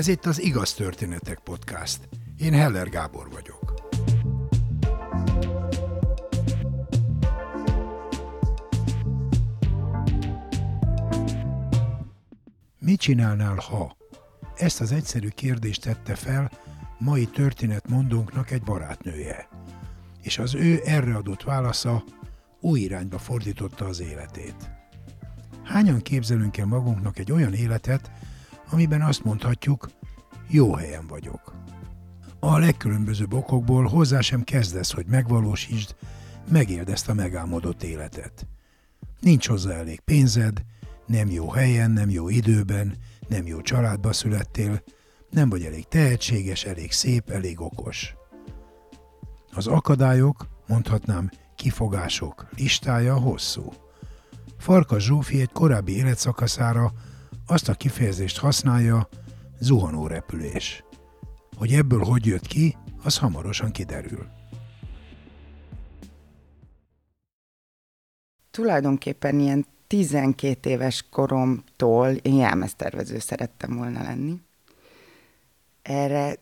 Ez itt az Igaz Történetek Podcast. Én Heller Gábor vagyok. Mit csinálnál, ha? Ezt az egyszerű kérdést tette fel mai történetmondónknak egy barátnője. És az ő erre adott válasza új irányba fordította az életét. Hányan képzelünk el magunknak egy olyan életet, amiben azt mondhatjuk, jó helyen vagyok. A legkülönbözőbb okokból hozzá sem kezdesz, hogy megvalósítsd, megéld ezt a megálmodott életet. Nincs hozzá elég pénzed, nem jó helyen, nem jó időben, nem jó családba születtél, nem vagy elég tehetséges, elég szép, elég okos. Az akadályok, mondhatnám kifogások listája hosszú. Farkas Zsófi egy korábbi életszakaszára azt a kifejezést használja, zuhanó repülés. Hogy ebből hogy jött ki, az hamarosan kiderül. Tulajdonképpen ilyen 12 éves koromtól én jelmeztervező szerettem volna lenni. Erre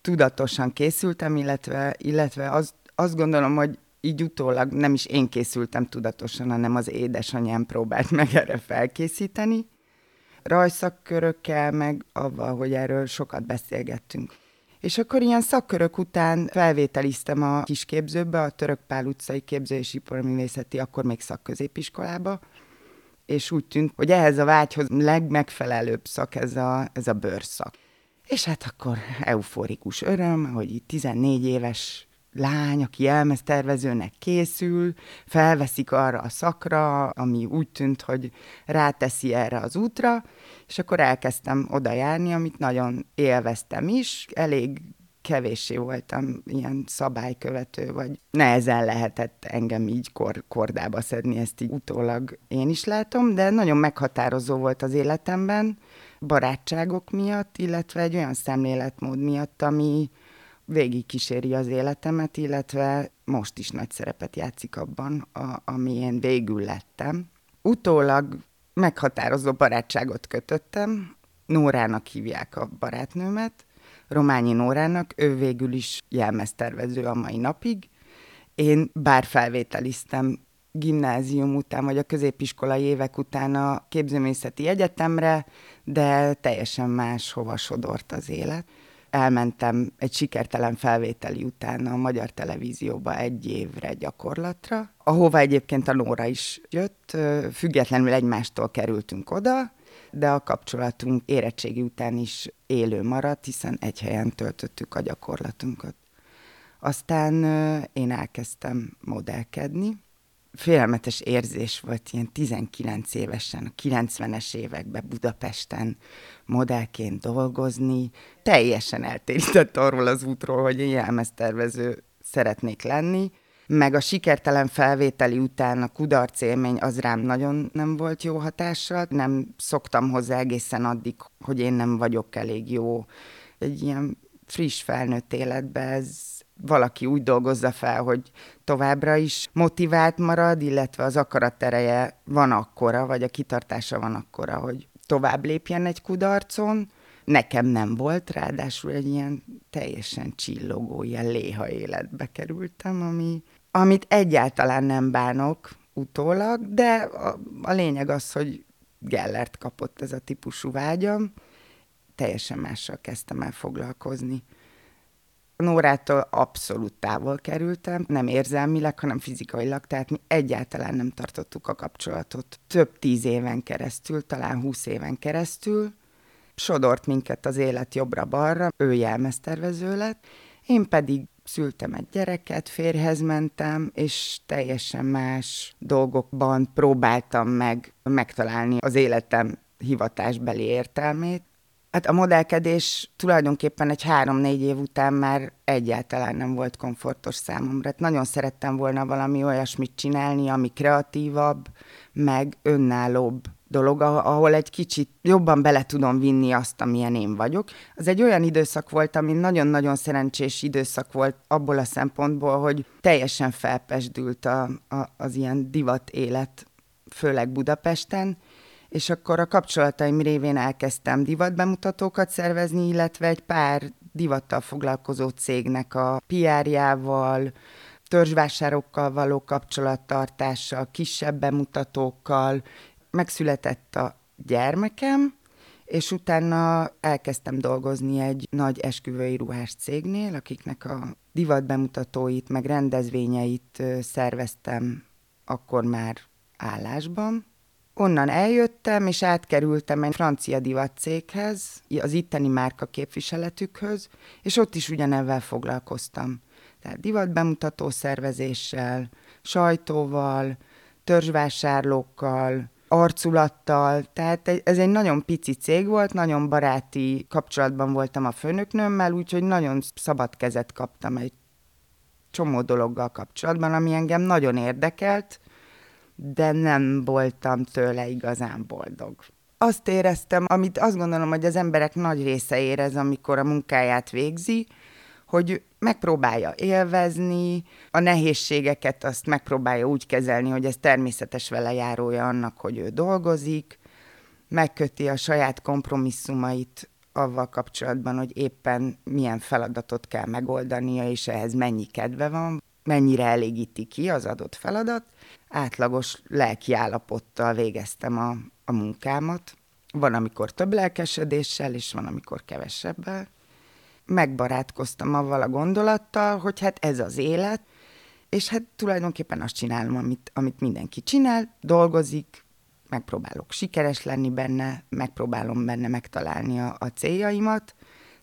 tudatosan készültem, illetve, illetve az, azt gondolom, hogy így utólag nem is én készültem tudatosan, hanem az édesanyám próbált meg erre felkészíteni. Rajszakkörökkel, meg avval, hogy erről sokat beszélgettünk. És akkor ilyen szakkörök után felvételiztem a kisképzőbe, a Török Pál utcai képző és iparművészeti, akkor még szakközépiskolába, és úgy tűnt, hogy ehhez a vágyhoz legmegfelelőbb szak ez a, ez a bőrszak. És hát akkor euforikus öröm, hogy itt 14 éves lány, aki jelmeztervezőnek készül, felveszik arra a szakra, ami úgy tűnt, hogy ráteszi erre az útra, és akkor elkezdtem oda járni, amit nagyon élveztem is, elég kevéssé voltam ilyen szabálykövető, vagy nehezen lehetett engem így kor, kordába szedni, ezt így utólag én is látom, de nagyon meghatározó volt az életemben, barátságok miatt, illetve egy olyan szemléletmód miatt, ami, végig kíséri az életemet, illetve most is nagy szerepet játszik abban, a, ami én végül lettem. Utólag meghatározó barátságot kötöttem, Nórának hívják a barátnőmet, Rományi Nórának, ő végül is jelmeztervező a mai napig. Én bár felvételiztem gimnázium után, vagy a középiskolai évek után a képzőművészeti egyetemre, de teljesen más hova sodort az élet elmentem egy sikertelen felvételi után a Magyar Televízióba egy évre gyakorlatra, ahova egyébként a Nóra is jött, függetlenül egymástól kerültünk oda, de a kapcsolatunk érettségi után is élő maradt, hiszen egy helyen töltöttük a gyakorlatunkat. Aztán én elkezdtem modellkedni, félelmetes érzés volt ilyen 19 évesen, a 90-es években Budapesten modellként dolgozni. Teljesen eltérített arról az útról, hogy én jelmeztervező szeretnék lenni, meg a sikertelen felvételi után a kudarc élmény az rám nagyon nem volt jó hatással. Nem szoktam hozzá egészen addig, hogy én nem vagyok elég jó. Egy ilyen friss felnőtt életbe ez valaki úgy dolgozza fel, hogy továbbra is motivált marad, illetve az akaratereje van akkora, vagy a kitartása van akkora, hogy tovább lépjen egy kudarcon. Nekem nem volt, ráadásul egy ilyen teljesen csillogó, ilyen léha életbe kerültem, ami, amit egyáltalán nem bánok utólag, de a, a lényeg az, hogy Gellert kapott ez a típusú vágyam, teljesen mással kezdtem el foglalkozni. Nórától abszolút távol kerültem, nem érzelmileg, hanem fizikailag, tehát mi egyáltalán nem tartottuk a kapcsolatot. Több tíz éven keresztül, talán húsz éven keresztül, sodort minket az élet jobbra-balra, ő jelmeztervező lett, én pedig szültem egy gyereket, férhez mentem, és teljesen más dolgokban próbáltam meg megtalálni az életem hivatásbeli értelmét. Hát a modellkedés tulajdonképpen egy három-négy év után már egyáltalán nem volt komfortos számomra. Hát nagyon szerettem volna valami olyasmit csinálni, ami kreatívabb, meg önállóbb dolog, ahol egy kicsit jobban bele tudom vinni azt, amilyen én vagyok. Az egy olyan időszak volt, ami nagyon-nagyon szerencsés időszak volt abból a szempontból, hogy teljesen felpesdült a, a, az ilyen divat élet, főleg Budapesten, és akkor a kapcsolataim révén elkezdtem divatbemutatókat szervezni, illetve egy pár divattal foglalkozó cégnek a PR-jával, törzsvásárokkal való kapcsolattartással, kisebb bemutatókkal. Megszületett a gyermekem, és utána elkezdtem dolgozni egy nagy esküvői ruhás cégnél, akiknek a divatbemutatóit, meg rendezvényeit szerveztem akkor már állásban. Onnan eljöttem, és átkerültem egy francia divatcéghez, az itteni márka képviseletükhöz, és ott is ugyanebben foglalkoztam. Tehát divatbemutató szervezéssel, sajtóval, törzsvásárlókkal, arculattal, tehát ez egy nagyon pici cég volt, nagyon baráti kapcsolatban voltam a főnöknőmmel, úgyhogy nagyon szabad kezet kaptam egy csomó dologgal kapcsolatban, ami engem nagyon érdekelt, de nem voltam tőle igazán boldog. Azt éreztem, amit azt gondolom, hogy az emberek nagy része érez, amikor a munkáját végzi, hogy megpróbálja élvezni, a nehézségeket azt megpróbálja úgy kezelni, hogy ez természetes vele járója annak, hogy ő dolgozik, megköti a saját kompromisszumait avval kapcsolatban, hogy éppen milyen feladatot kell megoldania, és ehhez mennyi kedve van, mennyire elégíti ki az adott feladat. Átlagos lelki állapottal végeztem a, a munkámat. Van, amikor több lelkesedéssel, és van, amikor kevesebbel megbarátkoztam avval a gondolattal, hogy hát ez az élet, és hát tulajdonképpen azt csinálom, amit, amit mindenki csinál, dolgozik, megpróbálok sikeres lenni benne, megpróbálom benne megtalálni a, a céljaimat,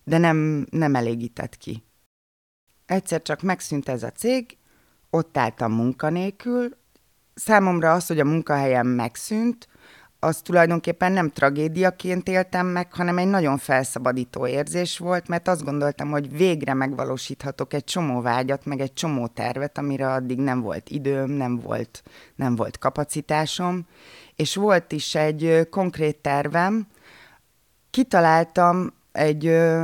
de nem, nem elégített ki. Egyszer csak megszűnt ez a cég, ott álltam munkanélkül, számomra az, hogy a munkahelyem megszűnt, az tulajdonképpen nem tragédiaként éltem meg, hanem egy nagyon felszabadító érzés volt, mert azt gondoltam, hogy végre megvalósíthatok egy csomó vágyat, meg egy csomó tervet, amire addig nem volt időm, nem volt, nem volt kapacitásom, és volt is egy konkrét tervem, kitaláltam egy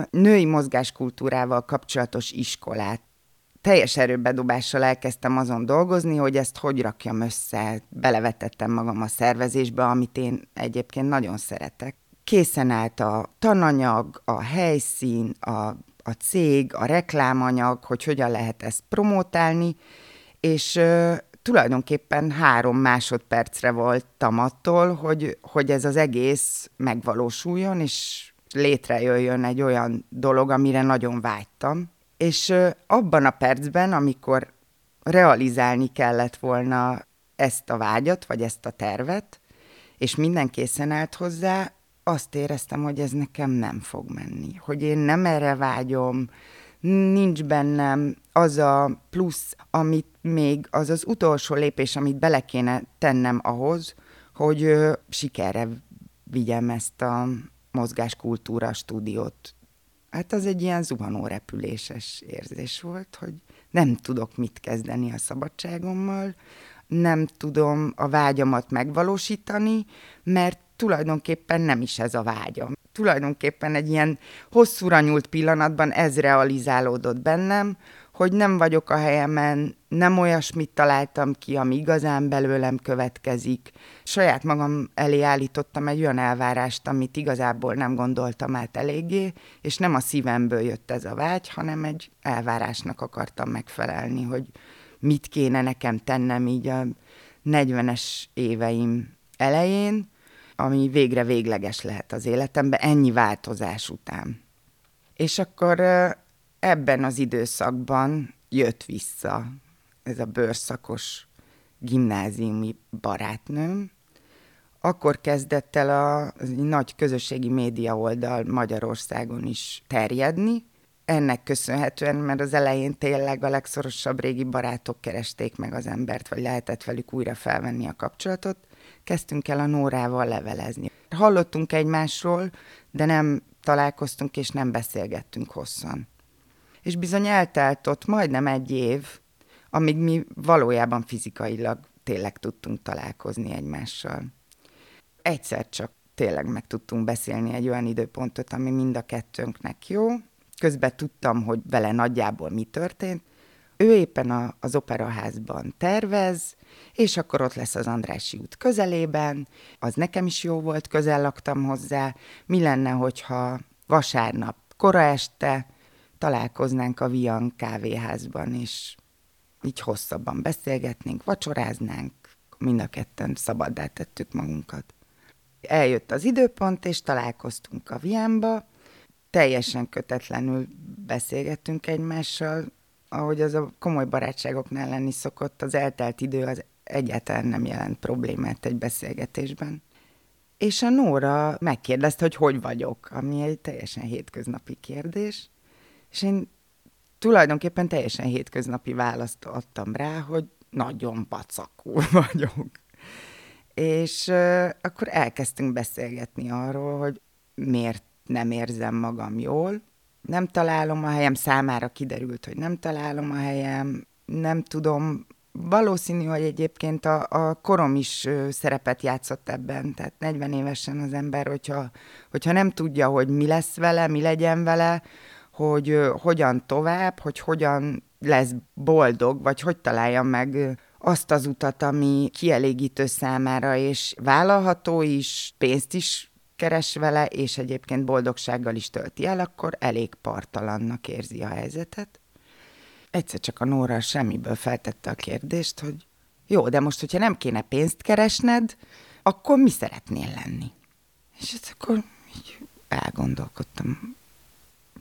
női mozgáskultúrával kapcsolatos iskolát teljes erőbedobással elkezdtem azon dolgozni, hogy ezt hogy rakjam össze. Belevetettem magam a szervezésbe, amit én egyébként nagyon szeretek. Készen állt a tananyag, a helyszín, a, a cég, a reklámanyag, hogy hogyan lehet ezt promotálni, és ö, tulajdonképpen három másodpercre voltam attól, hogy, hogy ez az egész megvalósuljon, és létrejöjjön egy olyan dolog, amire nagyon vágytam. És abban a percben, amikor realizálni kellett volna ezt a vágyat, vagy ezt a tervet, és minden készen állt hozzá, azt éreztem, hogy ez nekem nem fog menni. Hogy én nem erre vágyom, nincs bennem az a plusz, amit még, az az utolsó lépés, amit bele kéne tennem ahhoz, hogy sikerre vigyem ezt a mozgáskultúra stúdiót Hát az egy ilyen zuhanó repüléses érzés volt, hogy nem tudok mit kezdeni a szabadságommal, nem tudom a vágyamat megvalósítani, mert tulajdonképpen nem is ez a vágyam. Tulajdonképpen egy ilyen hosszúra nyúlt pillanatban ez realizálódott bennem, hogy nem vagyok a helyemen, nem olyasmit találtam ki, ami igazán belőlem következik. Saját magam elé állítottam egy olyan elvárást, amit igazából nem gondoltam át eléggé, és nem a szívemből jött ez a vágy, hanem egy elvárásnak akartam megfelelni, hogy mit kéne nekem tennem így a 40-es éveim elején, ami végre végleges lehet az életemben, ennyi változás után. És akkor ebben az időszakban jött vissza ez a bőrszakos gimnáziumi barátnőm. Akkor kezdett el a, nagy közösségi média oldal Magyarországon is terjedni. Ennek köszönhetően, mert az elején tényleg a legszorosabb régi barátok keresték meg az embert, vagy lehetett velük újra felvenni a kapcsolatot, kezdtünk el a Nórával levelezni. Hallottunk egymásról, de nem találkoztunk és nem beszélgettünk hosszan és bizony eltelt ott majdnem egy év, amíg mi valójában fizikailag tényleg tudtunk találkozni egymással. Egyszer csak tényleg meg tudtunk beszélni egy olyan időpontot, ami mind a kettőnknek jó. Közben tudtam, hogy vele nagyjából mi történt. ő éppen a, az operaházban tervez, és akkor ott lesz az Andrási út közelében, az nekem is jó volt, közel laktam hozzá. Mi lenne, hogyha vasárnap kora este találkoznánk a Vian kávéházban, és így hosszabban beszélgetnénk, vacsoráznánk, mind a ketten szabaddá tettük magunkat. Eljött az időpont, és találkoztunk a Vianba, teljesen kötetlenül beszélgettünk egymással, ahogy az a komoly barátságoknál lenni szokott, az eltelt idő az egyáltalán nem jelent problémát egy beszélgetésben. És a Nóra megkérdezte, hogy hogy vagyok, ami egy teljesen hétköznapi kérdés, és én tulajdonképpen teljesen hétköznapi választ adtam rá, hogy nagyon pacakul vagyok. És uh, akkor elkezdtünk beszélgetni arról, hogy miért nem érzem magam jól, nem találom a helyem, számára kiderült, hogy nem találom a helyem, nem tudom, valószínű, hogy egyébként a, a korom is szerepet játszott ebben, tehát 40 évesen az ember, hogyha, hogyha nem tudja, hogy mi lesz vele, mi legyen vele, hogy hogyan tovább, hogy hogyan lesz boldog, vagy hogy találja meg azt az utat, ami kielégítő számára, és vállalható is, pénzt is keres vele, és egyébként boldogsággal is tölti el, akkor elég partalannak érzi a helyzetet. Egyszer csak a Nóra semmiből feltette a kérdést, hogy jó, de most, hogyha nem kéne pénzt keresned, akkor mi szeretnél lenni? És akkor így elgondolkodtam.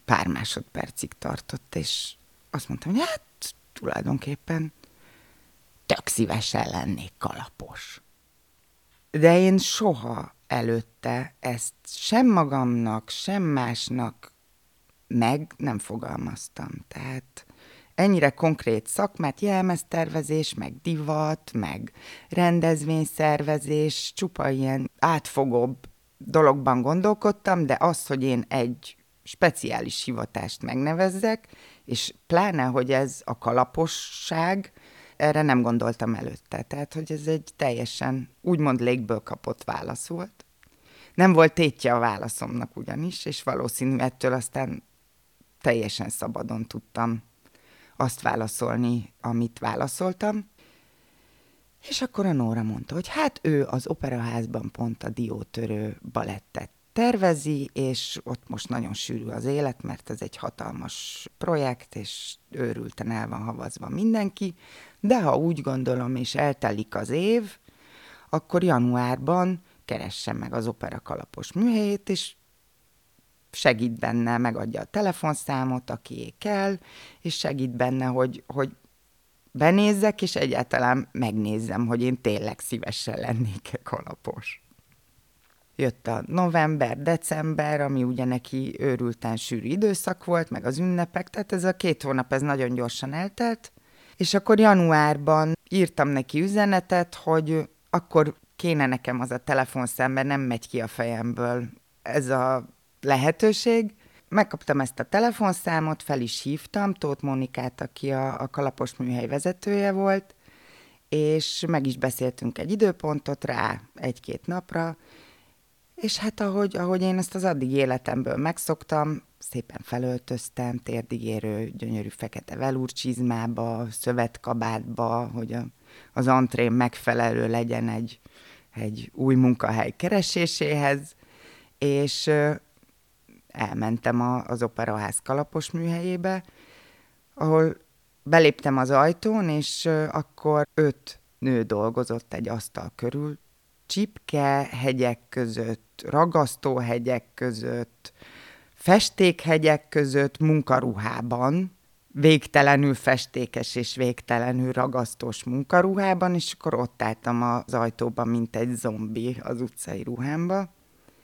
Pár másodpercig tartott, és azt mondtam, hogy hát tulajdonképpen tök szívesen lennék kalapos. De én soha előtte ezt sem magamnak, sem másnak meg nem fogalmaztam. Tehát ennyire konkrét szakmát, jelmeztervezés, meg divat, meg rendezvényszervezés, csupa ilyen átfogóbb dologban gondolkodtam, de az, hogy én egy speciális hivatást megnevezzek, és pláne, hogy ez a kalaposság, erre nem gondoltam előtte. Tehát, hogy ez egy teljesen úgymond légből kapott válasz volt. Nem volt tétje a válaszomnak ugyanis, és valószínű ettől aztán teljesen szabadon tudtam azt válaszolni, amit válaszoltam. És akkor a Nóra mondta, hogy hát ő az operaházban pont a diótörő balettet tervezi, és ott most nagyon sűrű az élet, mert ez egy hatalmas projekt, és őrülten el van havazva mindenki, de ha úgy gondolom, és eltelik az év, akkor januárban keressen meg az opera kalapos műhelyét, és segít benne, megadja a telefonszámot, aki kell, és segít benne, hogy, hogy benézzek, és egyáltalán megnézzem, hogy én tényleg szívesen lennék-e kalapos. Jött a november, december, ami ugye neki őrülten sűrű időszak volt, meg az ünnepek, tehát ez a két hónap, ez nagyon gyorsan eltelt, és akkor januárban írtam neki üzenetet, hogy akkor kéne nekem az a telefonszemben, nem megy ki a fejemből ez a lehetőség. Megkaptam ezt a telefonszámot, fel is hívtam, Tóth Mónikát, aki a, a kalapos műhely vezetője volt, és meg is beszéltünk egy időpontot rá egy-két napra, és hát ahogy, ahogy én ezt az addig életemből megszoktam, szépen felöltöztem, térdigérő, gyönyörű fekete velúrcsizmába, szövetkabátba, hogy a, az antrém megfelelő legyen egy, egy új munkahely kereséséhez, és elmentem a, az operaház kalapos műhelyébe, ahol beléptem az ajtón, és akkor öt nő dolgozott egy asztal körül, csipke hegyek között, ragasztóhegyek között, festékhegyek között, munkaruhában, végtelenül festékes és végtelenül ragasztós munkaruhában, és akkor ott álltam az ajtóban, mint egy zombi az utcai ruhámba.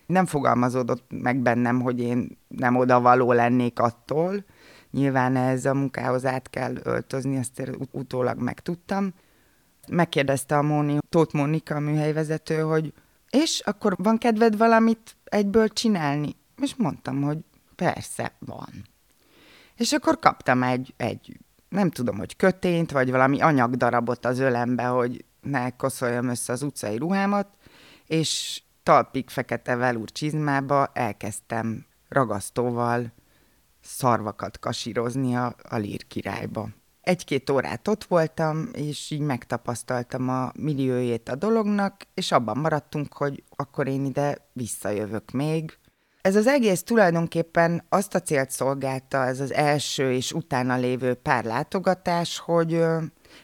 Nem fogalmazódott meg bennem, hogy én nem oda való lennék attól. Nyilván ez a munkához át kell öltözni, ezt utólag megtudtam megkérdezte a Móni, Tóth Mónika, a műhelyvezető, hogy és akkor van kedved valamit egyből csinálni? És mondtam, hogy persze, van. És akkor kaptam egy, egy nem tudom, hogy kötényt, vagy valami anyagdarabot az ölembe, hogy ne koszoljam össze az utcai ruhámat, és talpig fekete velúr csizmába elkezdtem ragasztóval szarvakat kasírozni a, a lír királyba egy-két órát ott voltam, és így megtapasztaltam a milliójét a dolognak, és abban maradtunk, hogy akkor én ide visszajövök még. Ez az egész tulajdonképpen azt a célt szolgálta, ez az első és utána lévő pár látogatás, hogy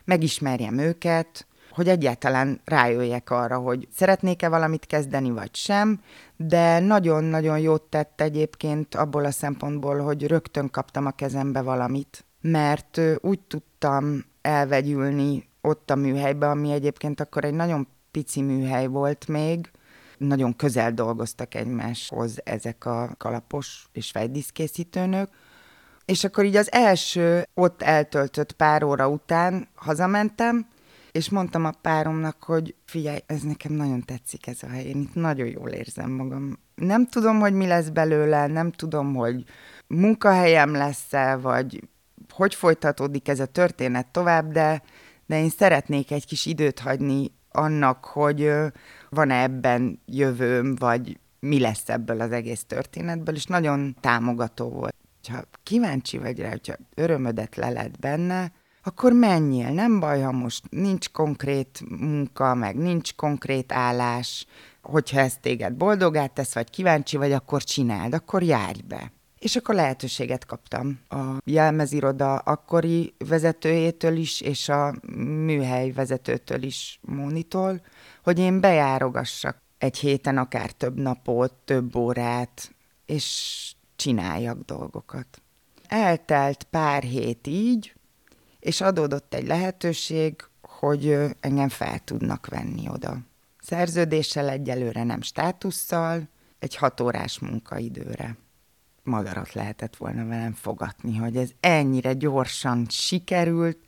megismerjem őket, hogy egyáltalán rájöjjek arra, hogy szeretnék-e valamit kezdeni, vagy sem, de nagyon-nagyon jót tett egyébként abból a szempontból, hogy rögtön kaptam a kezembe valamit, mert úgy tudtam elvegyülni ott a műhelybe, ami egyébként akkor egy nagyon pici műhely volt még, nagyon közel dolgoztak egymáshoz ezek a kalapos és fejdiszkészítőnök, és akkor így az első ott eltöltött pár óra után hazamentem, és mondtam a páromnak, hogy figyelj, ez nekem nagyon tetszik ez a hely, én itt nagyon jól érzem magam. Nem tudom, hogy mi lesz belőle, nem tudom, hogy munkahelyem lesz-e, vagy hogy folytatódik ez a történet tovább, de, de én szeretnék egy kis időt hagyni annak, hogy van-e ebben jövőm, vagy mi lesz ebből az egész történetből, és nagyon támogató volt. Ha kíváncsi vagy rá, hogyha örömödet leled benne, akkor menjél, nem baj, ha most nincs konkrét munka, meg nincs konkrét állás, hogyha ez téged boldogát tesz, vagy kíváncsi vagy, akkor csináld, akkor járj be. És akkor lehetőséget kaptam a jelmeziroda akkori vezetőjétől is, és a műhely vezetőtől is, Mónitól, hogy én bejárogassak egy héten akár több napot, több órát, és csináljak dolgokat. Eltelt pár hét így, és adódott egy lehetőség, hogy engem fel tudnak venni oda. Szerződéssel egyelőre nem státusszal, egy hatórás munkaidőre. Madarat lehetett volna velem fogatni, hogy ez ennyire gyorsan sikerült,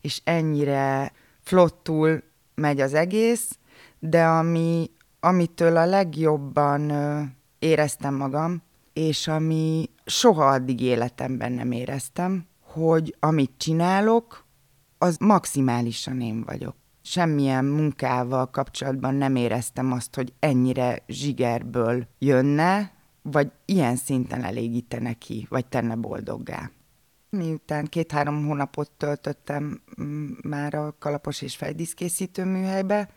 és ennyire flottul megy az egész, de ami, amitől a legjobban éreztem magam, és ami soha addig életemben nem éreztem, hogy amit csinálok, az maximálisan én vagyok. Semmilyen munkával kapcsolatban nem éreztem azt, hogy ennyire zsigerből jönne, vagy ilyen szinten elégítene ki, vagy tenne boldoggá. Miután két-három hónapot töltöttem mm, már a kalapos és fejdiszkészítő műhelybe,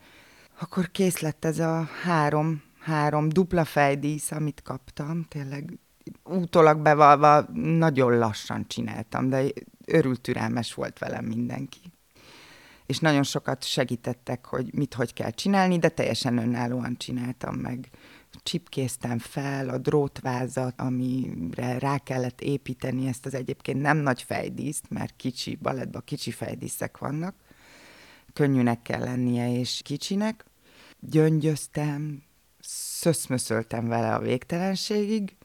akkor kész lett ez a három, három dupla fejdísz, amit kaptam. Tényleg útólag bevalva nagyon lassan csináltam, de örült türelmes volt velem mindenki. És nagyon sokat segítettek, hogy mit, hogy kell csinálni, de teljesen önállóan csináltam meg. Csipkéztem fel a drótvázat, amire rá kellett építeni ezt az egyébként nem nagy fejdíszt, mert kicsi, balettban kicsi fejdíszek vannak. Könnyűnek kell lennie és kicsinek. Gyöngyöztem, szöszmöszöltem vele a végtelenségig,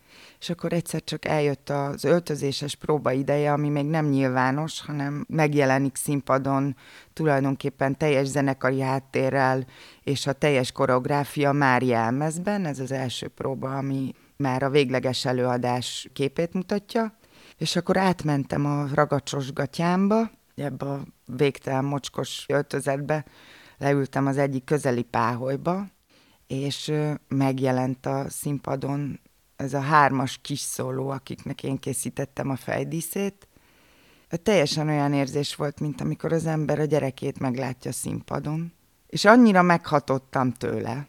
és akkor egyszer csak eljött az öltözéses próba ideje, ami még nem nyilvános, hanem megjelenik színpadon tulajdonképpen teljes zenekari háttérrel, és a teljes koreográfia már jelmezben, ez az első próba, ami már a végleges előadás képét mutatja, és akkor átmentem a ragacsos gatyámba, ebbe a végtelen mocskos öltözetbe, leültem az egyik közeli páholyba, és megjelent a színpadon ez a hármas kis szóló, akiknek én készítettem a fejdíszét, teljesen olyan érzés volt, mint amikor az ember a gyerekét meglátja színpadon. És annyira meghatottam tőle,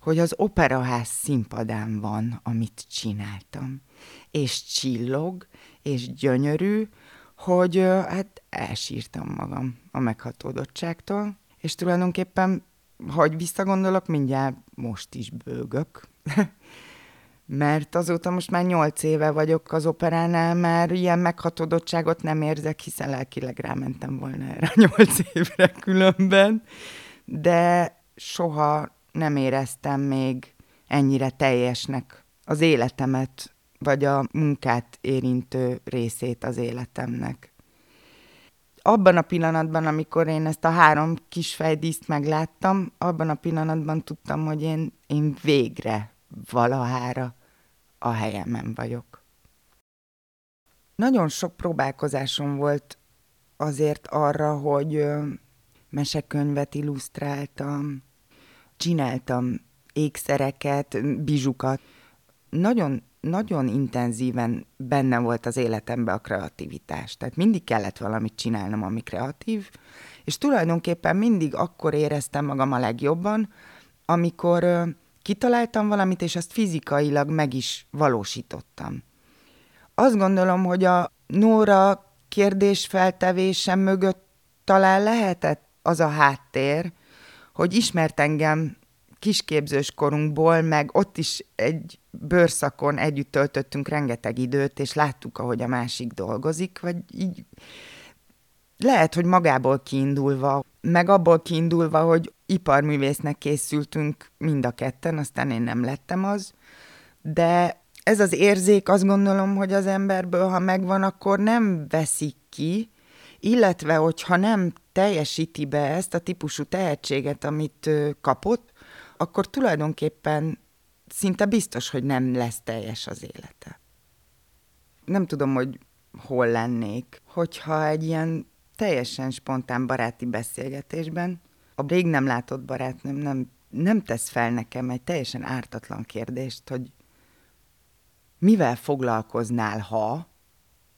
hogy az operaház színpadán van, amit csináltam. És csillog, és gyönyörű, hogy hát elsírtam magam a meghatódottságtól, és tulajdonképpen, hogy visszagondolok, mindjárt most is bőgök. mert azóta most már nyolc éve vagyok az operánál, már ilyen meghatódottságot nem érzek, hiszen lelkileg rámentem volna erre nyolc évre különben, de soha nem éreztem még ennyire teljesnek az életemet, vagy a munkát érintő részét az életemnek. Abban a pillanatban, amikor én ezt a három kis fejdíszt megláttam, abban a pillanatban tudtam, hogy én, én végre valahára a helyemen vagyok. Nagyon sok próbálkozásom volt azért arra, hogy mesekönyvet illusztráltam, csináltam ékszereket, bizsukat. Nagyon nagyon intenzíven benne volt az életemben a kreativitás. Tehát mindig kellett valamit csinálnom, ami kreatív, és tulajdonképpen mindig akkor éreztem magam a legjobban, amikor kitaláltam valamit, és azt fizikailag meg is valósítottam. Azt gondolom, hogy a Nóra kérdésfeltevése mögött talán lehetett az a háttér, hogy ismert engem kisképzős korunkból, meg ott is egy bőrszakon együtt töltöttünk rengeteg időt, és láttuk, ahogy a másik dolgozik, vagy így lehet, hogy magából kiindulva, meg abból kiindulva, hogy iparművésznek készültünk mind a ketten, aztán én nem lettem az, de ez az érzék azt gondolom, hogy az emberből, ha megvan, akkor nem veszik ki, illetve, hogyha nem teljesíti be ezt a típusú tehetséget, amit kapott, akkor tulajdonképpen szinte biztos, hogy nem lesz teljes az élete. Nem tudom, hogy hol lennék, hogyha egy ilyen teljesen spontán baráti beszélgetésben a rég nem látott barátnőm nem, nem tesz fel nekem egy teljesen ártatlan kérdést, hogy mivel foglalkoznál, ha,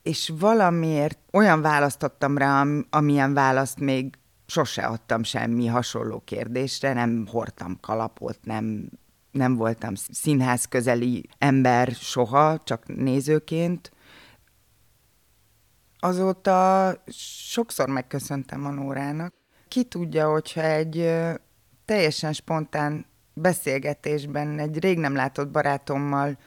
és valamiért olyan választottam rá, amilyen választ még sose adtam semmi hasonló kérdésre, nem hordtam kalapot, nem, nem voltam színház közeli ember soha, csak nézőként. Azóta sokszor megköszöntem a Nórának. Ki tudja, hogyha egy teljesen spontán beszélgetésben egy rég nem látott barátommal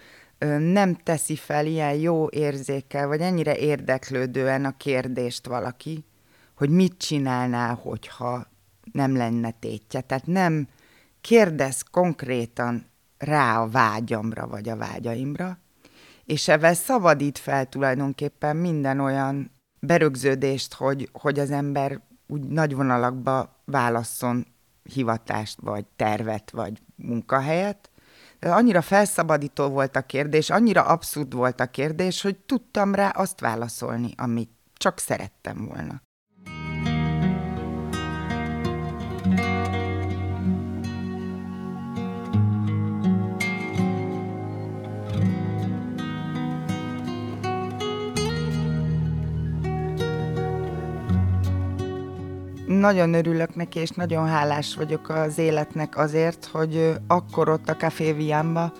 nem teszi fel ilyen jó érzékkel, vagy ennyire érdeklődően a kérdést valaki, hogy mit csinálnál, hogyha nem lenne tétje. Tehát nem kérdez konkrétan rá a vágyamra, vagy a vágyaimra, és ebben szabadít fel tulajdonképpen minden olyan berögződést, hogy, hogy az ember úgy nagy vonalakba válasszon hivatást, vagy tervet, vagy munkahelyet. De annyira felszabadító volt a kérdés, annyira abszurd volt a kérdés, hogy tudtam rá azt válaszolni, amit csak szerettem volna. Nagyon örülök neki, és nagyon hálás vagyok az életnek azért, hogy akkor ott a Café Viamba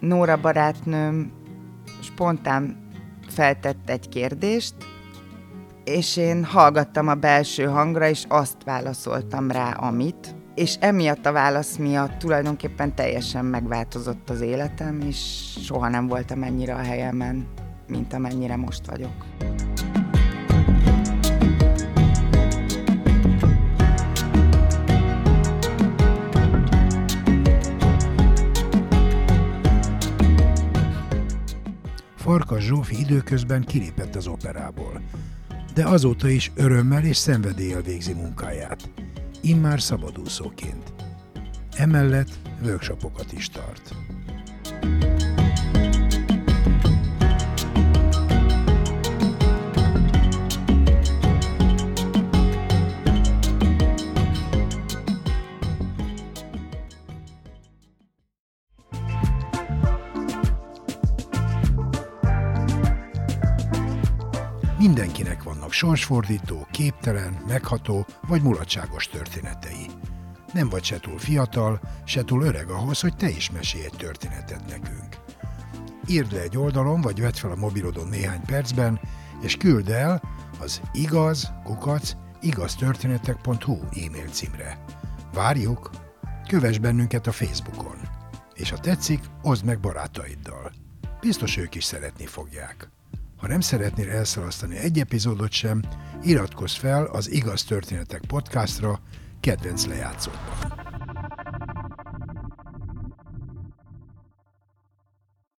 Nóra barátnőm spontán feltett egy kérdést, és én hallgattam a belső hangra, és azt válaszoltam rá, amit, és emiatt a válasz miatt tulajdonképpen teljesen megváltozott az életem, és soha nem voltam ennyire a helyemen, mint amennyire most vagyok. Farkas Zsófi időközben kilépett az operából, de azóta is örömmel és szenvedéllyel végzi munkáját, immár szabadúszóként. Emellett workshopokat is tart. Mindenkinek vannak sorsfordító, képtelen, megható vagy mulatságos történetei. Nem vagy se túl fiatal, se túl öreg ahhoz, hogy te is mesélj egy történetet nekünk. Írd le egy oldalon, vagy vedd fel a mobilodon néhány percben, és küld el az igaz, kukac, igaztörténetek.hu e-mail címre. Várjuk! Kövess bennünket a Facebookon. És ha tetszik, oszd meg barátaiddal. Biztos ők is szeretni fogják. Ha nem szeretnél elszalasztani egy epizódot sem, iratkozz fel az Igaz Történetek podcastra kedvenc lejátszódban.